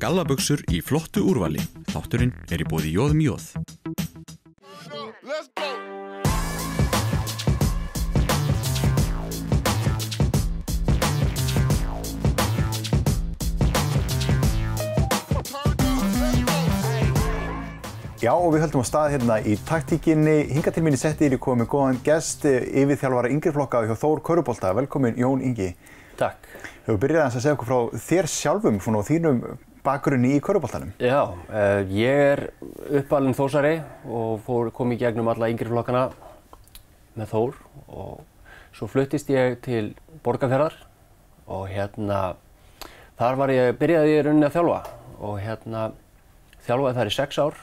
Gallabuxur í flottu úrvali. Þátturinn er í bóði Jóðum Jóð. Já og við höldum á stað hérna í taktíkinni. Hinga til mín í setti er ég komið góðan gest, yfirþjálfara yngri flokka hjá Þór Körubólta. Velkomin Jón Ingi. Takk. Hefur byrjað að segja okkur frá þér sjálfum og þínum bakgrunni í Körubóltanum. Já, uh, ég er uppalinn Þórsari og fór, kom í gegnum alla yngri flokkana með Þór og svo fluttist ég til Borgarfjörðar og hérna þar var ég, byrjaði ég rauninni að þjálfa og hérna þjálfaði þar í sex ár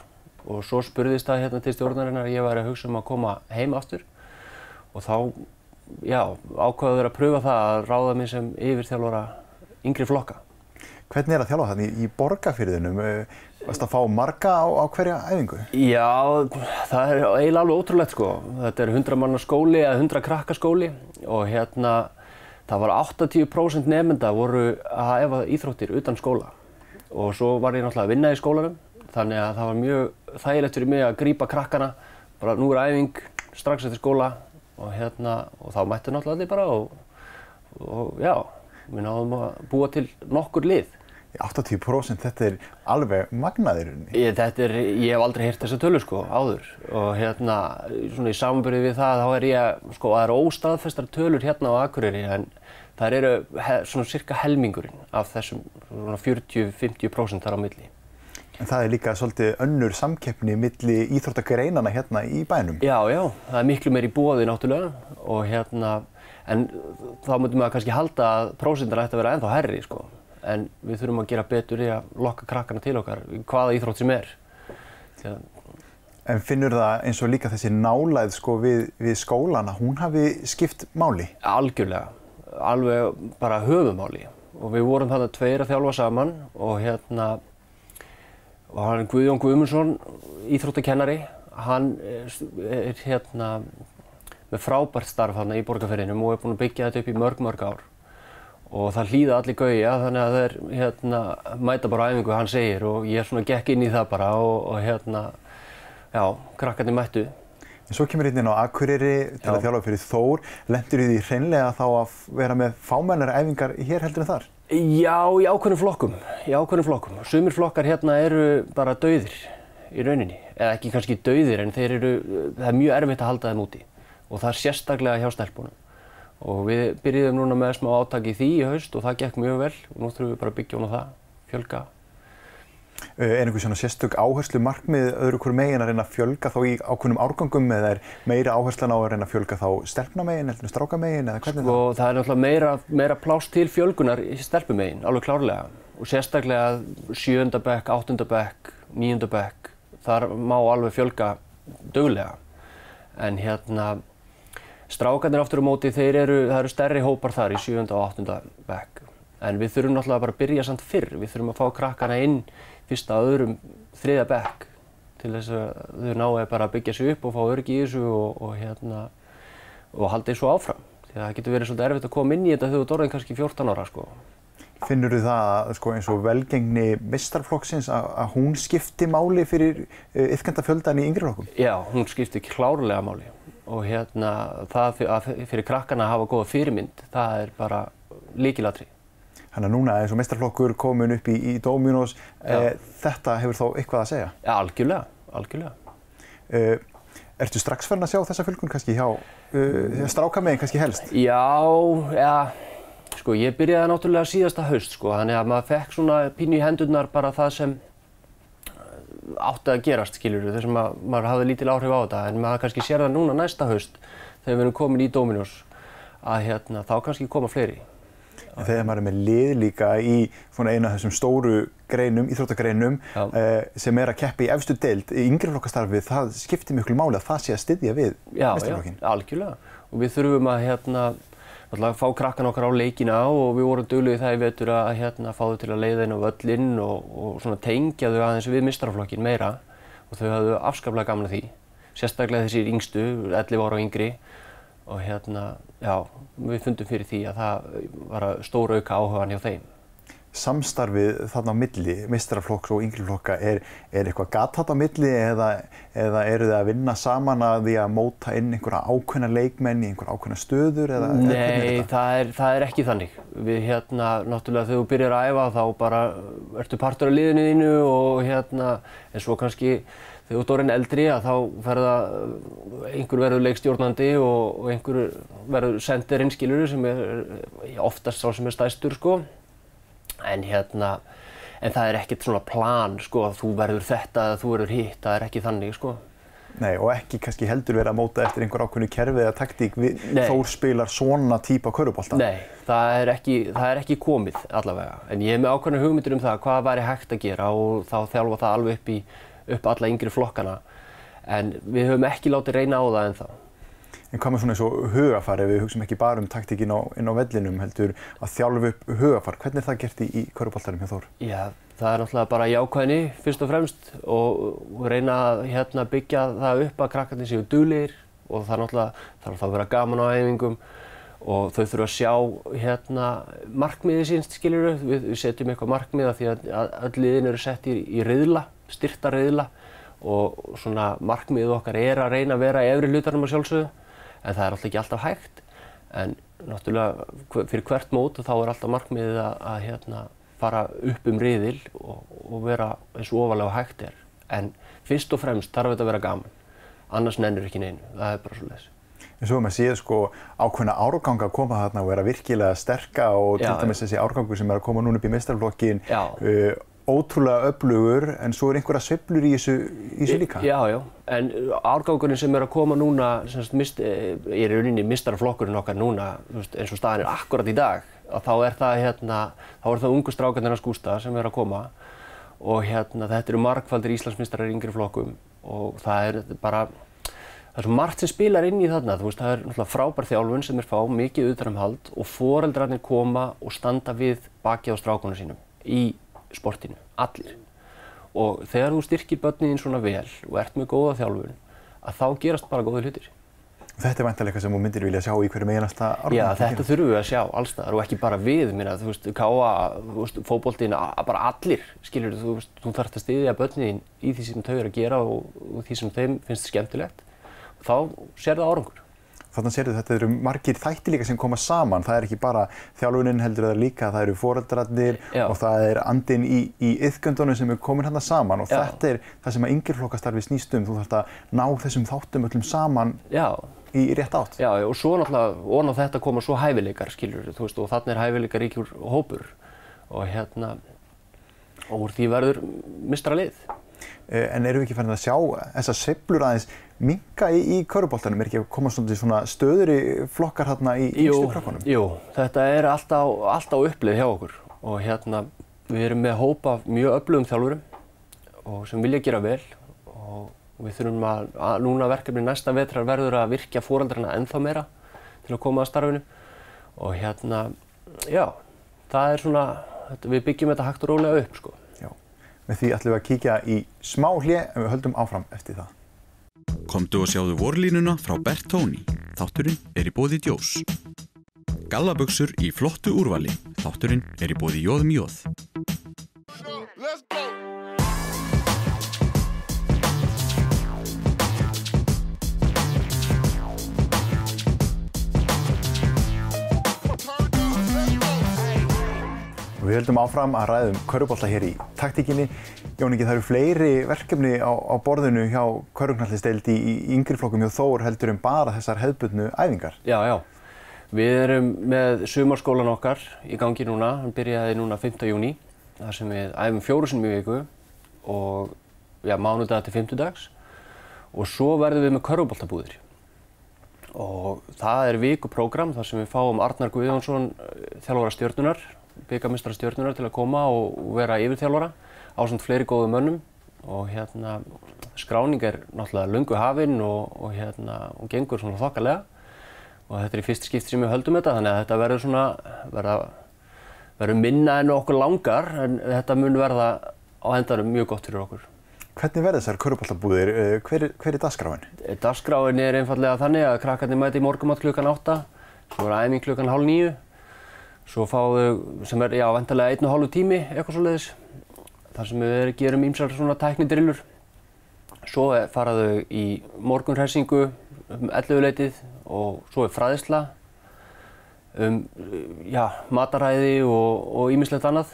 og svo spurðist það hérna til stjórnarinnar að ég væri að hugsa um að koma heim aftur og þá, já, ákvaður að pröfa það að ráða mig sem yfirþjálfara yngri flokka. Hvernig er að þjálfa þannig í borgarfyrðinum? Varst að fá marga á, á hverja æfingu? Já, það er eiginlega alveg ótrúlegt sko. Þetta er 100 manna skóli eða 100 krakka skóli og hérna það var 80% nefnda voru að efa íþróttir utan skóla og svo var ég náttúrulega að vinna í skólanum þannig að það var mjög þægilegt fyrir mig að grípa krakkana bara nú er æfing strax eftir skóla og hérna og þá mætti náttúrulega allir bara og, og já, við náðum að búa til nokkur lið. 80% þetta er alveg magnaðir ég, þetta er, ég hef aldrei heyrt þessa tölu sko áður. Og hérna svona í samanbyrði við það þá er ég sko að það eru óstaðfestar tölur hérna á Akureyri en það eru he, svona cirka helmingurinn af þessum svona 40-50% þar á milli. En það er líka svolítið önnur samkeppni milli íþróttagreinana hérna í bænum. Já, já, það er miklu meir í bóði náttúrulega. Og hérna, en þá myndum við að kannski halda að prósindar ætti að vera ennþá herri, sko. En við þurfum að gera betur í að lokka krakkana til okkar, hvaða íþrótt sem er. En finnur það eins og líka þessi nálæð sko við, við skólana, hún hafi skipt máli? Algjörlega, alveg bara höfumáli. Og við vorum þarna tveir að þjálfa saman og hérna og hann Guðjón Guðmundsson, íþróttakennari. Hann er hérna með frábært starf hann í borgarferðinum og er búinn að byggja þetta upp í mörg, mörg ár. Og það hlýða allir gauja þannig að það er hérna, mæta bara æfingu hann segir og ég er svona gekk inn í það bara og, og hérna, já, krakkarnir mættu. En svo kemur hérna inn á Akureyri til já. að þjálfa fyrir Þór. Lendur þið í hreinlega þá að vera með fámennara æfingar hér heldur en þar? Já, í ákveðnum flokkum, í ákveðnum flokkum. Sumir flokkar hérna eru bara dauðir í rauninni, eða ekki kannski dauðir en þeir eru, það er mjög erfitt að halda þeim úti og það er sérstaklega hjá stelpunum. Og við byrjuðum núna með smá átaki í því í haust og það gekk mjög vel og nú þurfum við bara að byggja hún á það, fjölga. Er einhver svona sérstök áherslu markmið öðru hverju megin að reyna að fjölga þá í ákveðnum árgangum eða er meira áherslan á að reyna að fjölga þá stelpnamegin eða strákamegin eða hvernig sko, það? Það er náttúrulega meira, meira plást til fjölgunar í stelpumegin, alveg klárlega og sérstaklega sjöndabekk, áttundabekk, níundabekk, þar má alveg fjölga dögulega en hérna strákarnir aftur á móti þeir eru, það eru stærri hópar þar í sjönda og áttundabekk en við þurfum náttúrulega bara að byrja samt fyrr, við þurfum að fá krakkana inn fyrsta, öðrum, þriðja bekk til þess að þau náðu bara að byggja sig upp og fá örgi í þessu og, og, hérna, og halda þessu áfram. Því að það getur verið svolítið erfitt að koma inn í þetta þegar þú dorðin kannski 14 ára sko. Finnur þú það sko, eins og velgengni mistarflokksins að, að hún skipti máli fyrir yfkenda fjöldan í yngri flokkum? Já, hún skipti klárlega máli og hérna það að fyrir krakkana að hafa góða fyrirmynd, það er bara líkilatri. Þannig að núna eins og meistarflokkur komin upp í, í Dominos, e, þetta hefur þá eitthvað að segja? Ja, algjörlega, algjörlega. E, ertu strax farin að sjá þessa fylgun kannski hjá e, strákamegin kannski helst? Já, ja, sko ég byrjaði náttúrulega síðasta haust sko, þannig að maður fekk svona pínu í hendurnar bara það sem átti að gerast, skiljur, þess að maður, hafði lítil áhrif á þetta, en maður kannski sér það núna næsta haust þegar við erum komin í Dominos að hérna, þá kannski koma fleiri. En þegar maður er með lið líka í eina af þessum stóru greinum, íþróttagreinum eh, sem er að keppi í efstu deild í yngreflokkastarfið, það skiptir miklu máli að það sé að styðja við mestarflokkin. Já, já, algjörlega. Og við þurfum að hérna, fá krakkan okkar á leikina og við vorum döglegið það í vetur að hérna, fá þau til að leiða inn á völlinn og, og tengja þau aðeins við mestarflokkin meira og þau hafðu afskaplega gamla því. Sérstaklega þessir yngstu, 11 ára og yngri og hérna, já, við fundum fyrir því að það var að stóra auka áhugaðan hjá þeim. Samstarfið þarna á milli, mistraflokks og yngri flokka, er, er eitthvað gatat á milli eða, eða eru þið að vinna saman að því að móta inn einhverja ákveðna leikmenn í einhverja ákveðna stöður? Eða, Nei, er það, er, það er ekki þannig. Við hérna, náttúrulega þegar þú byrjar að æfa þá bara ertu partur af liðinu þínu og hérna, en svo kannski þegar þú ert orðin eldri að þá ferða, einhver verður leikstjórnandi og, og einhver verður sendir inn skiluru sem er oftast sá sem er stæstur sko en hérna, en það er ekkert svona plan sko að þú verður þetta eða þú verður hitt, það er ekki þannig sko. Nei, og ekki kannski heldur verið að móta eftir einhver ákveðnu kerfi eða taktík við Þór spilar svona típa körubólta? Nei, það er, ekki, það er ekki komið allavega, en ég hef með ákveðnu hugmyndir um það hvað væri hægt að gera og þá þjálfa það alveg upp í upp alla yngri flokkana, en við höfum ekki látið reyna á það ennþá. En hvað með svona eins og hugafar, ef við hugsaum ekki bara um taktíkin á, inn á vellinum heldur að þjálfu upp hugafar, hvernig er það gert í, í köruboltarum hjá Þór? Já, það er náttúrulega bara jákvæðinni fyrst og fremst og reyna að hérna, byggja það upp að krakkarnir séu duglegir og það er náttúrulega, það að vera gaman á æfingum og þau þurfa að sjá hérna markmiðið sínst, skiljuru, við, við setjum eitthvað markmiða því að, öll liðin eru sett í, í riðla, styrta riðla og svona markmiðið okkar er að reyna að vera efri hlutarnum að sjálfsögðu en það er alltaf ekki alltaf hægt. En náttúrulega fyrir hvert mót þá er alltaf markmiðið að, að hérna, fara upp um riðil og, og vera eins og ofalega hægt er. En fyrst og fremst þarf þetta að vera gaman. Annars nennur ekki neinu, það er bara svo leiðis En svo maður séð sko ákveðna árganga að koma þarna og vera virkilega sterka og til dæmis þessi árgangu sem er að koma núna upp í mestrarflokkin uh, ótrúlega öflugur en svo er einhverja sveplur í þessu, í þessu líka. Já, já, en árgangurinn sem er að koma núna, mist, er í rauninni mistarflokkurinn okkar núna, eins og staðan er akkurat í dag, að þá er það, hérna, þá er það ungu strákarnir að skústa sem er að koma og hérna, þetta eru markfaldir Íslandsmistarar í yngri flokkum og það er bara, það er svo margt sem spilar inn í þarna, þú veist, það er náttúrulega frábær þjálfun sem er fá, mikið utanumhald og foreldrarnir koma og standa við baki á strákunum sínum í sportinu, allir. Og þegar þú styrkir börnin svona vel og ert með góða þjálfun, að þá gerast bara góði hlutir. Þetta er vantilega eitthvað sem þú myndir vilja sjá í hverju meginasta árgangi? Já, þetta þurfum við að sjá allstaðar og ekki bara við, minna, þú veist, káa, þú veist, fókbóltinn, bara allir, skiljur, þú veist, þú þarfst að styðja börnin í því sem þau eru að gera og, og því sem þeim finnst skemmtilegt. Þá sér það árangur. Þannig sér þetta eru margir þætti líka sem koma saman. Það er ekki bara þjálfunin heldur það líka, það eru foreldrarnir og það er andin í, í yðgöndunum sem er komin hérna saman og Já. þetta er það sem að yngirflokkastarfi snýst um. Þú þarfst að ná þessum þáttum öllum saman Já. í rétt átt. Já, og svo náttúrulega, og náttúrulega þetta koma svo hæfileikar, skiljur, veist, og þannig er hæfileikar ríkjur hópur og hérna, og úr því verður mistra lið. Eh, en eru við ekki færðin að sjá þessar sveplur aðeins minka í, í körubóltanum? Er ekki að koma svona stöður í flokkar hérna í yngstu krökkunum? Jú, þetta er alltaf, alltaf upplið hjá okkur og hérna við erum með hópa mjög öflugum þjálfurum og sem vilja gera vel og við þurfum að, að núna verkefni næsta vetrar verður að virkja fóraldrarna ennþá meira til að koma að starfinu og hérna, já, það er svona, við byggjum þetta hægt og rólega upp sko. Með því ætlum við að kíkja í smá hlið en við höldum áfram eftir það. Komdu og sjáðu vorlínuna frá Bertóni. Þátturinn er í bóði Djós. Gallaböksur í flottu úrvali. Þátturinn er í bóði Jóðum Jóð. Við höldum áfram að ræðum körubólta hér í taktíkinni. Jóningi, það eru fleiri verkefni á, á borðinu hjá körugknallisteild í, í yngri flokkum hjá Þór heldur en bara þessar hefðbundnu æfingar. Já, já. Við erum með sumarskólan okkar í gangi núna. Hann byrjaði núna 5. júni þar sem við æfum fjóru sinni mjög viku og já, mánudag til 5. dags og svo verðum við með körubóltabúðir. Og það er vikuprógram þar sem við fáum Arnar Guðjónsson þjálfvara stjórnunar byggamistrar stjórnunar til að koma og vera yfirþjálfara á svona fleiri góðu mönnum og hérna skráning er náttúrulega lungu hafinn og, og hérna og gengur svona þokkalega og þetta er í fyrst skipti sem við höldum þetta þannig að þetta verður svona verða, verður minna en okkur langar en þetta mun verða á endanum mjög gott fyrir okkur. Hvernig verður þessar körubáltabúðir? Eh, hver, hver er dagskráin? Dagskráin er einfallega þannig að krakkarnir mæti í morgumatt klukkan 8 svo er æfing klukkan hálf 9 Svo fáum við, sem er, já, vantarlega einn og hálfu tími, eitthvað svo leiðis, þar sem við gerum ímsar svona tæknidrillur. Svo faraðu í morgunhressingu um 11 leitið og svo er fræðisla um, já, mataræði og ímislegt annað.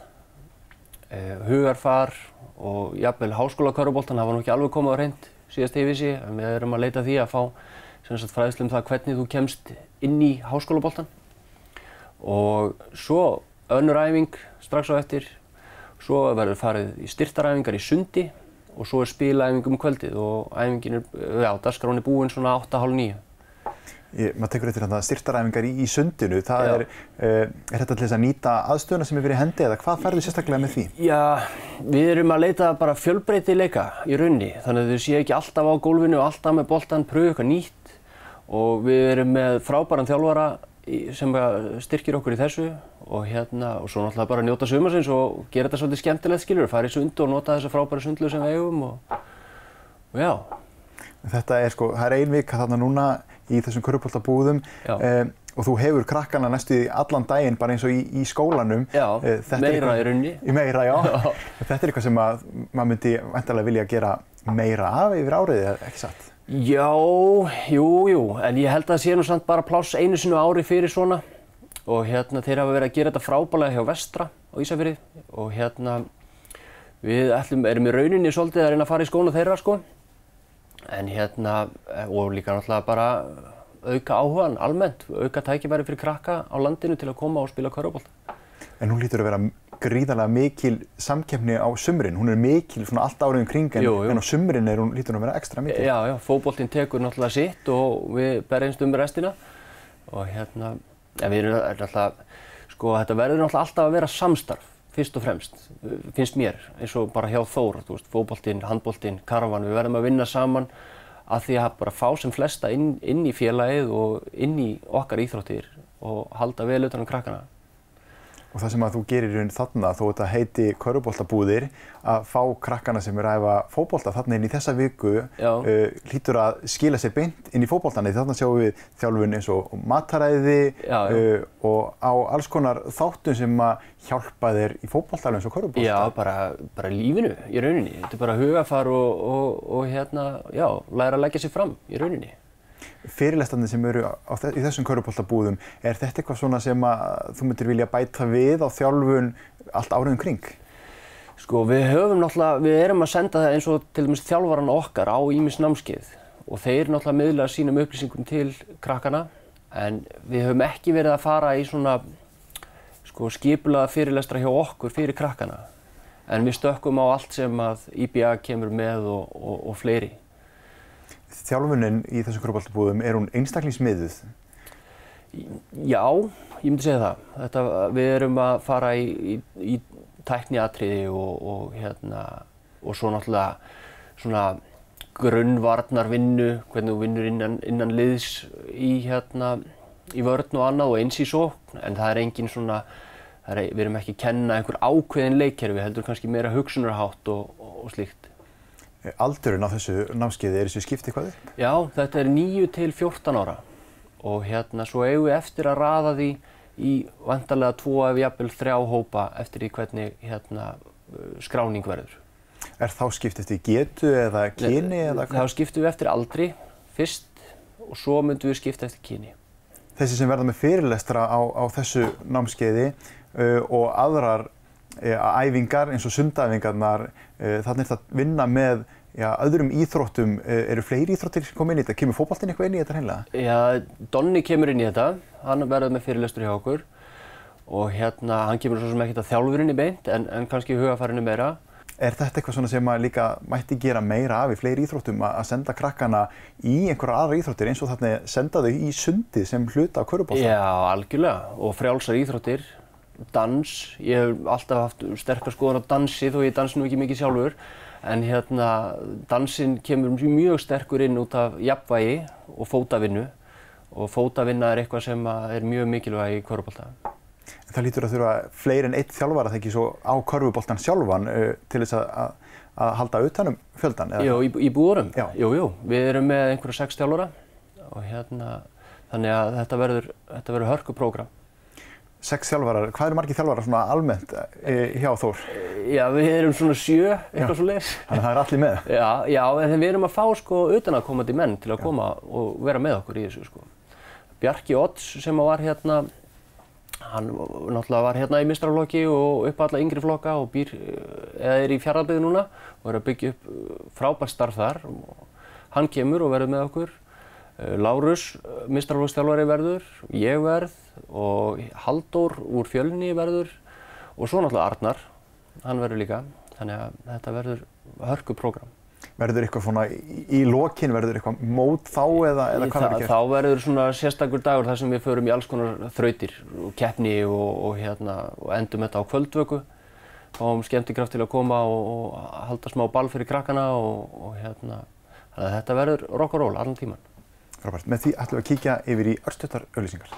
Eh, hugarfar og jafnvel háskólakörubóltan, það var nú ekki alveg komið á reynd síðast í vissi, en við erum að leita því að fá fræðislu um það hvernig þú kemst inn í háskólabóltan og svo önnur æfing strax á eftir. Svo verður farið í styrtaræfingar í sundi og svo er spilaæfing um kvöldið og æfingin er, já, dasgrán er búinn svona 8.30 Ég, maður tekur eftir þannig að styrtaræfingar í, í sundinu, það er, uh, er þetta til þess að nýta aðstöðuna sem er fyrir hendi eða hvað færðu sérstaklega með því? Já, við erum að leita bara fjölbreytileika í raunni, þannig að þau séu ekki alltaf á gólfinu og alltaf með boltan, pröfu eitthvað nýtt. Og við erum með frábæran þjálfara sem styrkir okkur í þessu og hérna og svo náttúrulega bara njóta sumarsins og gera þetta svolítið skemmtilegt skilur, fara í sund og nota þessa frábæra sundlu sem við eigum og, og já. Þetta er sko, það er ein vika þarna núna í þessum körupoltabúðum um, og þú hefur krakkana næstu í allan daginn bara eins og í, í skólanum. Já, uh, meira í raunni. Meira, já. já. Þetta er eitthvað sem að maður myndi vantarlega vilja gera meira af yfir áriðið, ekki satt? Já, jú, jú, en ég held að það sé nú samt bara pláss einu sinu ári fyrir svona. Og hérna þeir hafa verið að gera þetta frábælega hjá Vestra á Ísafjörði og hérna við ætlum, erum í rauninni svolítið að reyna að fara í skónu þeirra sko. En hérna og líka náttúrulega bara auka áhugan almennt, auka tækifæri fyrir krakka á landinu til að koma og spila kvörubólt. En hún lítur að vera gríðarlega mikil samkeppni á sumrin. Hún er mikil svona allt árið um kring en, jú, jú. en á sumrin er hún lítur að vera ekstra mikil. Já, já, fókbóltinn tekur náttúrulega sitt og við berjumst um restina og hérna, ja, við erum alltaf, sko þetta verður náttúrulega alltaf að vera samstarf fyrst og fremst, finnst mér, eins og bara hjá Þór, þú veist, fókbóltinn, handbóltinn, karvan, við verðum að vinna saman að því að bara fá sem flesta inn, inn í félagið og inn í okkar íþróttir og halda vel utan um krakkana. Og það sem að þú gerir í raun þarna, þó þetta heiti Köruboltabúðir, að fá krakkana sem er að æfa fókbólta þarna inn í þessa viku uh, hlýtur að skila sér beint inn í fókbóltana. Þarna sjáum við þjálfun eins og mataræði já, já. Uh, og á alls konar þáttum sem að hjálpa þér í fókbólta alveg eins og Körubolta. Já, bara, bara lífinu í rauninni. Þetta er bara hugafar og, og, og hérna, já, læra að leggja sér fram í rauninni fyrirlestandi sem eru á, í þessum körupoltabúðum, er þetta eitthvað svona sem að þú myndir vilja bæta við á þjálfun allt áriðum kring? Sko við höfum náttúrulega, við erum að senda það eins og til dæmis þjálfvaran okkar á Ímis námskeið og þeir náttúrulega miðla sínum upplýsingum til krakkana en við höfum ekki verið að fara í svona sko skipulaða fyrirlestra hjá okkur fyrir krakkana en við stökkum á allt sem að IBA kemur með og, og, og fleiri þjálfunin í þessum kroppaltabúðum, er hún einstaklingsmiðuð? Já, ég myndi segja það. Þetta, við erum að fara í, í, í tækniatriði og, og, hérna, og svo náttúrulega svona grunnvarnarvinnu, hvernig þú vinnur innan, innan liðs í, hérna, í vörn og annað og eins í sókn, en það er engin svona, er, við erum ekki að kenna einhver ákveðin leikkerfi, heldur kannski meira hugsunarhátt og, og slíkt. Aldurinn á þessu námskeiði, er þessu skiptið hvað upp? Já, þetta er 9 til 14 ára og hérna svo eigum við eftir að raða því í vantarlega tvo ef jafnvel þrjá hópa eftir því hvernig hérna, skráning verður. Er þá skipt eftir getu eða kyni eða hvað? Þá skiptum við eftir aldri fyrst og svo myndum við skipta eftir kyni. Þessi sem verða með fyrirlestra á, á þessu námskeiði uh, og aðrar uh, æfingar eins og sundæfingarnar uh, þannig að vinna með Já, öðrum íþróttum, eh, eru fleiri íþróttir sem kom inn í þetta? Kemur fókbaltinn eitthvað inn í þetta hreinlega? Já, Donni kemur inn í þetta, hann verður með fyrirlestur hjá okkur og hérna, hann kemur svo sem ekkert að þjálfurinni beint en, en kannski hugafarinu meira. Er þetta eitthvað svona sem að líka mætti gera meira af í fleiri íþróttum að senda krakkana í einhverja aðra íþróttir eins og þarna senda þau í sundið sem hluta á körubálta? Já, algjörlega og frjálsar íþróttir, dans, ég hef alltaf haft sterkar skoðan á dansi þó ég dansi nú ekki mikið sjálfur En hérna, dansinn kemur mjög sterkur inn út af jafnvægi og fótavinnu og fótavinna er eitthvað sem er mjög mikilvæg í korfbólta. Það lítur að þurfa fleiri en eitt þjálfar að það ekki svo á korfbóltan sjálfan uh, til þess að, að halda utanum fjöldan? Jú, í, í búðurum. Jú, jú. Við erum með einhverja sex þjálfara og hérna, þannig að þetta verður, verður hörkuprógram. Sex þjálfarar, hvað eru margir þjálfarar svona almennt e, hjá Þór? Já, við erum svona sjö, eitthvað svo leiðis. Þannig að það er allir með? Já, já, en við erum að fá sko utan að komandi menn til að já. koma og vera með okkur í þessu sko. Bjarki Odds sem var hérna, hann náttúrulega var hérna í mistralokki og upp alla yngri flokka og býr, eða er í fjaraðbyggðu núna og er að byggja upp frábært starf þar. Hann kemur og verður með okkur. Lárus, mistralokksþjálfari verður, ég verð og Haldur úr fjölni verður og svo náttúrulega Arnar, hann verður líka. Þannig að þetta verður hörkuprógram. Verður eitthvað svona í lokin, verður eitthvað mót þá eða, eða hvað verður gert? Þá verður svona sérstakur dagur þar sem við förum í alls konar þrautir og keppni og, og, hérna, og endum þetta á kvöldvöku. Fáum skemmtikraft til að koma og, og halda smá ball fyrir krakkana og hérna, þannig að þetta verður rock and roll allan tíman. Frábært, með því ætlum við að kíkja yfir í örstuðtar auðlýsingar.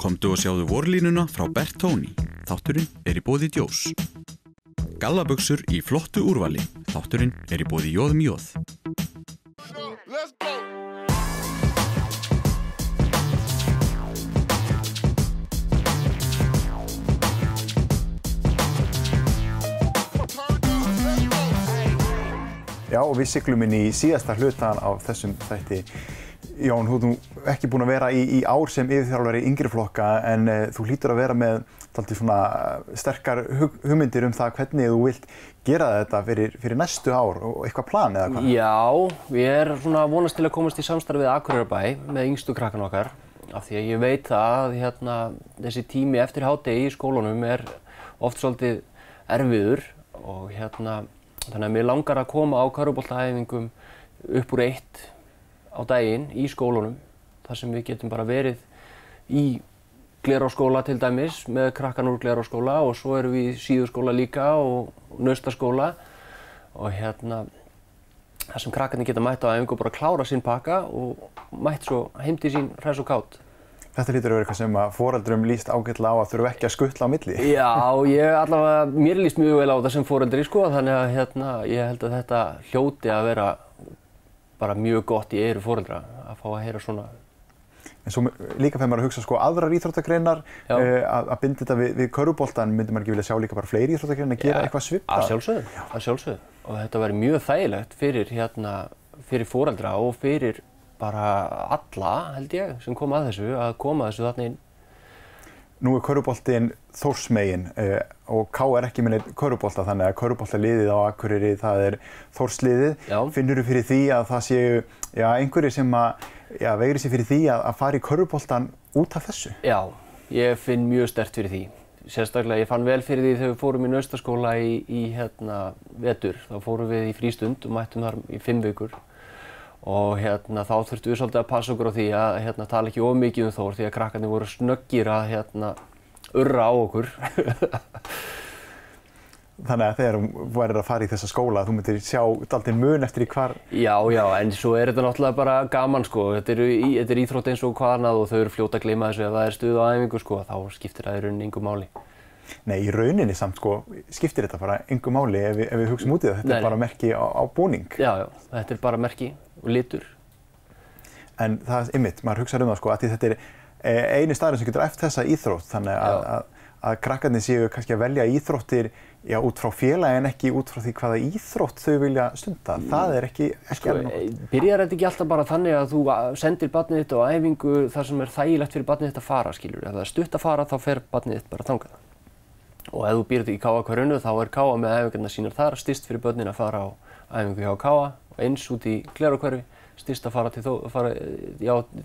Komdu og sjáðu vorlínuna frá Bertóni. Þátturinn er í bóði djós. Gallaböksur í flottu úrvali. Þátturinn er í bóði jóðum jóð. Já og við syklum inn í síðasta hlutan á þessum þætti Jón, þú ert ekki búinn að vera í, í ár sem yfirþjálfari yngri flokka en uh, þú hlýtur að vera með svona sterkar hug, hugmyndir um það hvernig þú vilt gera þetta fyrir, fyrir næstu ár og eitthvað plan eða hvað? Já, ég er svona vonast til að komast í samstarfið Akureyrabæ með yngstu krakkan okkar af því að ég veit að hérna, þessi tími eftir hátegi í skólunum er oft svolítið erfiður og hérna þannig að mér langar að koma á karubóltaæfingum upp úr eitt á daginn í skólunum þar sem við getum bara verið í gleráskóla til dæmis með krakkan úr gleráskóla og svo erum við í síðuskóla líka og naustaskóla og hérna þar sem krakkarnir geta mætt á æfingu og bara klára sín pakka og mætt svo heimti sín hræs og kátt. Þetta lítur að vera eitthvað sem að foreldurum líst ágætla á að þurfu ekki að skuttla á milli. Já, ég allavega, mér líst mjög vel á þetta sem foreldri sko þannig að hérna ég held að þetta hljóti að vera bara mjög gott í eyru fóreldra að fá að heyra svona. En svo líka þegar maður að hugsa sko aðrar íþróttagreinar, uh, að, að binda þetta við, við körubóltan, myndir maður ekki vilja sjá líka bara fleiri íþróttagreinar að gera eitthvað svipað? Að sjálfsögðu, að sjálfsögðu. Og þetta væri mjög þægilegt fyrir, hérna, fyrir fóreldra og fyrir bara alla, held ég, sem kom að þessu, að koma þessu þarna inn Nú er körubóltinn Þórsmegin uh, og K er ekki með neitt körubólta þannig að körubóltaliðið á Akureyri það er Þórsliðið. Finnur þú fyrir því að það séu já, einhverjir sem að já, veigri sér fyrir því að, að fara í körubóltan út af þessu? Já, ég finn mjög stert fyrir því. Sérstaklega ég fann vel fyrir því þegar við fórum í naustaskóla í, í hérna, vetur. Þá fórum við í frístund og mættum þar í fimm vikur og hérna, þá þurftum við svolítið að passa okkur á því að hérna, tala ekki of mikið um Þór því að krakkarnir voru snöggir að hérna, urra á okkur. Þannig að þegar þú værir að fara í þessa skóla, þú myndir sjá alltaf mun eftir í hvar... Já, já, en svo er þetta náttúrulega bara gaman sko. Þetta er, er íþrótt eins og hvað annað og þau eru fljóta að gleyma þessu ef það er stuð á æfingu sko, þá skiptir það í rauninni yngu máli. Nei, í rauninni samt sko, skiptir þetta bara yngu máli ef ef við hugsaum út í það. Þetta Nei. er bara merki á, á búning. Já, já, þetta er bara merki og litur. En það er ymmit, maður hugsaður um það sko að þetta er e, eini staðurinn sem getur eftir þessa íþrótt þannig að, að, að krakkarnir séu kannski að velja íþróttir já, út frá félagi en ekki út frá því hvaða íþrótt þau vilja stunda. Það er ekki, ekki sko, alveg nokkuð. Byrjar þetta ekki alltaf bara þannig að þú sendir barnið þitt á æfingu þar sem er þægilegt fyrir barnið þitt að fara, skiljur. Ef það er stutt að fara þá fer barnið þitt bara þangað. Og ef þú býrð í Káa-hverjunu þá er Káa með æfingarna sínar þar, styrst fyrir börnin að fara á æfingu hjá Káa eins út í Glerokverfi styrst að fara til,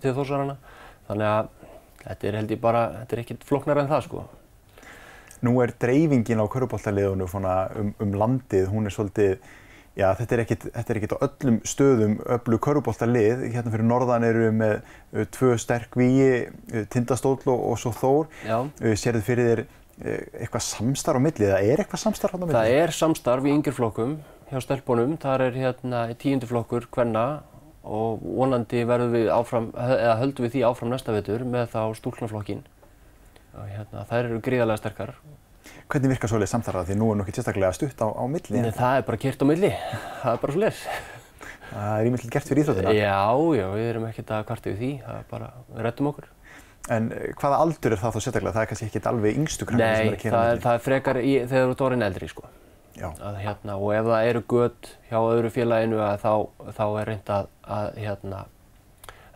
til þósarana. Þannig að þetta er held ég bara, þetta er ekkert floknar en það sko. Nú er dreifingin á körubóltaliðunum um, um landið, hún er svolítið, já þetta er ekkert, þetta er ekkert á öllum stöðum öllu körubóltalið. Hérna fyrir norðan eru við með uh, tvö sterk víi, uh, Tindastól og, og svo Þór. Uh, Serðu fyrir þér eitthvað samstarf á millið, eða er eitthvað samstarf á millið? Það er samstarf í yngjurflokkum hjá stelpunum. Það er hérna tíunduflokkur hvenna og vonandi verðum við áfram, eða höldum við því áfram næsta vetur með þá stúlnaflokkin. Hérna, þær eru gríðarlega sterkar. Hvernig virkar svolítið samþarrað því nú er nokkið sérstaklega stutt á, á milli? Nei, það er bara kert á milli. Það er bara svo leiðis. Það er ímyndilegt gert fyrir íþróttina? Já, já, við erum ekkert að kvarta við því. Það er bara, við rettum okkur. En hvaða aldur er það þá sérstaklega? Það er kannski ekki alveg yngstu krakkar sem er að kera Nei, það, það er frekar í, þegar þú ert orðin eldri sko. Að, hérna, og ef það eru gött hjá öðru félaginu þá, þá er reynd að, að hérna,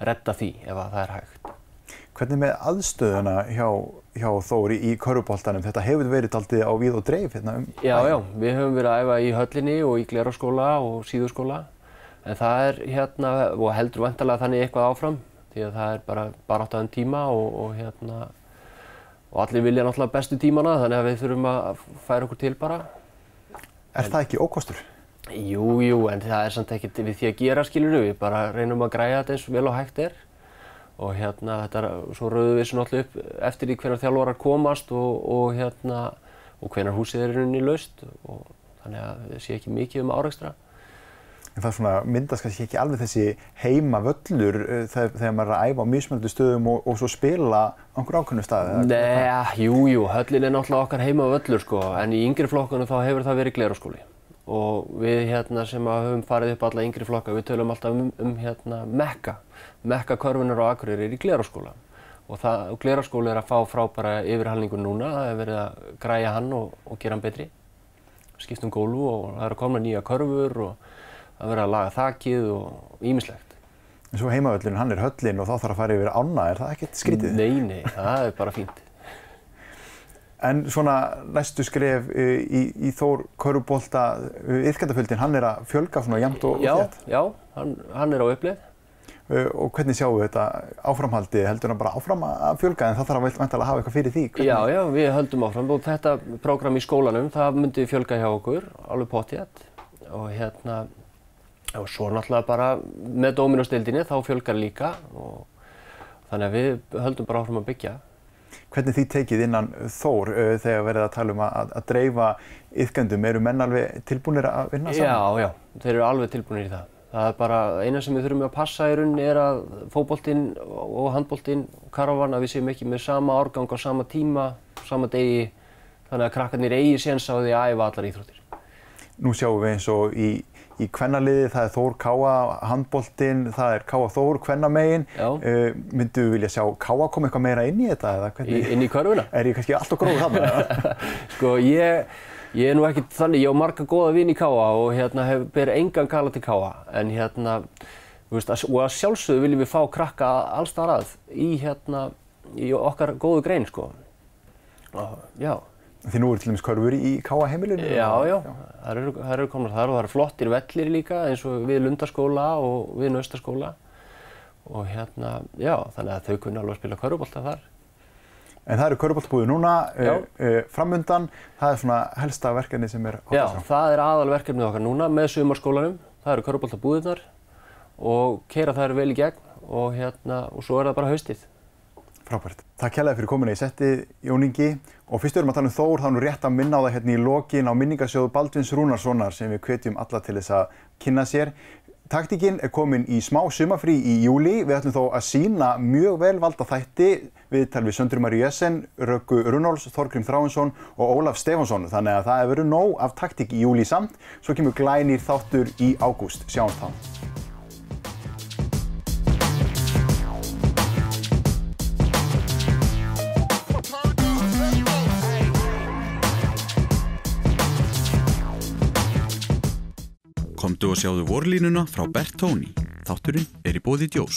redda því ef það er hægt. Hvernig með aðstöðuna hjá, hjá Þóri í körubóltanum? Þetta hefur verið aldrei á við og dreif hérna um Já, já, við höfum verið að æfa í höllinni og í gleraskóla og síðuskóla en það er hérna, og heldur vantarlega þannig eitthvað áfram því að það er bara, átt aðeins tíma og, og hérna og allir vilja náttúrulega bestu tímana þannig að við þurfum að færa okkur til bara Er það ekki ókostur? Jú, jú, en það er samt ekkert við því að gera skilur við, bara reynum að græja þetta eins vel og hægt er og hérna þetta er, svo rauðum við svona alltaf upp eftir því hvernig þjálfarar komast og, og hérna og hvernig húsið er í rauninni laust og þannig að það sé ekki mikið um áreikstra. En það myndast kannski ekki alveg þessi heima völlur uh, þegar, þegar maður er að æfa á mísmöndu stöðum og, og svo spila á einhver ákveðnu staði? Nei, jú, jú, höllin er náttúrulega okkar heima völlur sko, en í yngri flokkunum þá hefur það verið gleraskóli og við hérna sem höfum farið upp alla yngri flokka, við tölum alltaf um, um hérna mekka. Mekka körfunar á Akureyri er í gleraskóla og, og gleraskóli er að fá frábæra yfirhalningu núna, það hefur verið að græja hann og, og gera hann betri. Skiptum gólu og það eru að koma nýja körfur og það verið að laga þakkið og ímislegt En svo heimavöllin, hann er höllin og þá þarf að fara yfir ána, er það ekkert skrítið? Nei, nei, það er bara fínt En svona næstu skref eh, í, í Þór Körubólta, yfkendaföldin, hann er að fjölga svona jæmt og þétt? Já, já, hann, hann er á upplið Eh, og hvernig sjáum við þetta áframhaldi, heldur það bara áfram að fjölga en það þarf að vantala að hafa eitthvað fyrir því? Hvernig? Já, já, við höldum áfram og þetta prógram í skólanum, það myndi fjölga hjá okkur, alveg potjætt og hérna, og svo náttúrulega bara með dóminostildinni þá fjölgar líka og þannig að við höldum bara áfram að byggja. Hvernig því tekið innan Þór uh, þegar verið að tala um að, að dreifa yfgöndum, eru menn alveg tilbúinir að vinna saman? Já, já, þeir eru alveg tilbúinir í það. Það er bara eina sem við þurfum að passa í rauninni er að fókbóltinn og handbóltinn og karavan að við séum ekki með sama árgang á sama tíma, sama degi þannig að krakkarnir eigi séns á því að æfa allar íþróttir. Nú sjáum við eins og í, í kvennaliði það er Þór Káa handbóltinn, það er Káa Þór kvennamegin. Uh, myndu við vilja sjá Káa koma eitthvað meira inn í þetta eða hvernig? Inn í körfuna? Er ég kannski alltaf gróður þarna? sko ég Ég er nú ekkert þannig, ég á marga góða vinn í Káa og hérna hef berið engan kala til Káa en hérna, veist, og að sjálfsögðu viljum við fá krakka allstar að í hérna, í okkar góðu grein sko. Já. Því nú eru til dæmis körfur í Káa heimilinu? Já, já, það eru, eru komnar þar og það eru flottir vellir líka eins og við Lundaskóla og við Naustaskóla og hérna, já, þannig að þau kunna alveg að spila körfubólta þar. En það eru köruboltabúðir núna, uh, uh, framundan, það er svona helsta verkefni sem er okkar frá. Já, það er aðal verkefnið okkar núna með sumarskólanum, það eru köruboltabúðirnar og keira þær vel í gegn og, hérna, og svo er það bara haustið. Frábært. Takk kærlega fyrir kominu í setti, Jón Ingi. Og fyrst erum að tala um Þór, þá er nú rétt að minna á það hérna í lokin á minningasjóðu Baldvins Rúnarssonar sem við hvetjum alla til þess að kynna sér. Taktíkinn er komin í smá sumafrí í júli. Við ætlum þó að sína mjög vel valda þætti við tal við Söndri Maríu Jessen, Röggu Runóls, Þorgrim Þráinsson og Ólaf Stefansson. Þannig að það hefur verið nóg af taktík í júli samt. Svo kemur glænir þáttur í ágúst. Sjáum þá. Komdu og sjáðu vorlínuna frá Bertóni. Þátturinn er í bóði djós.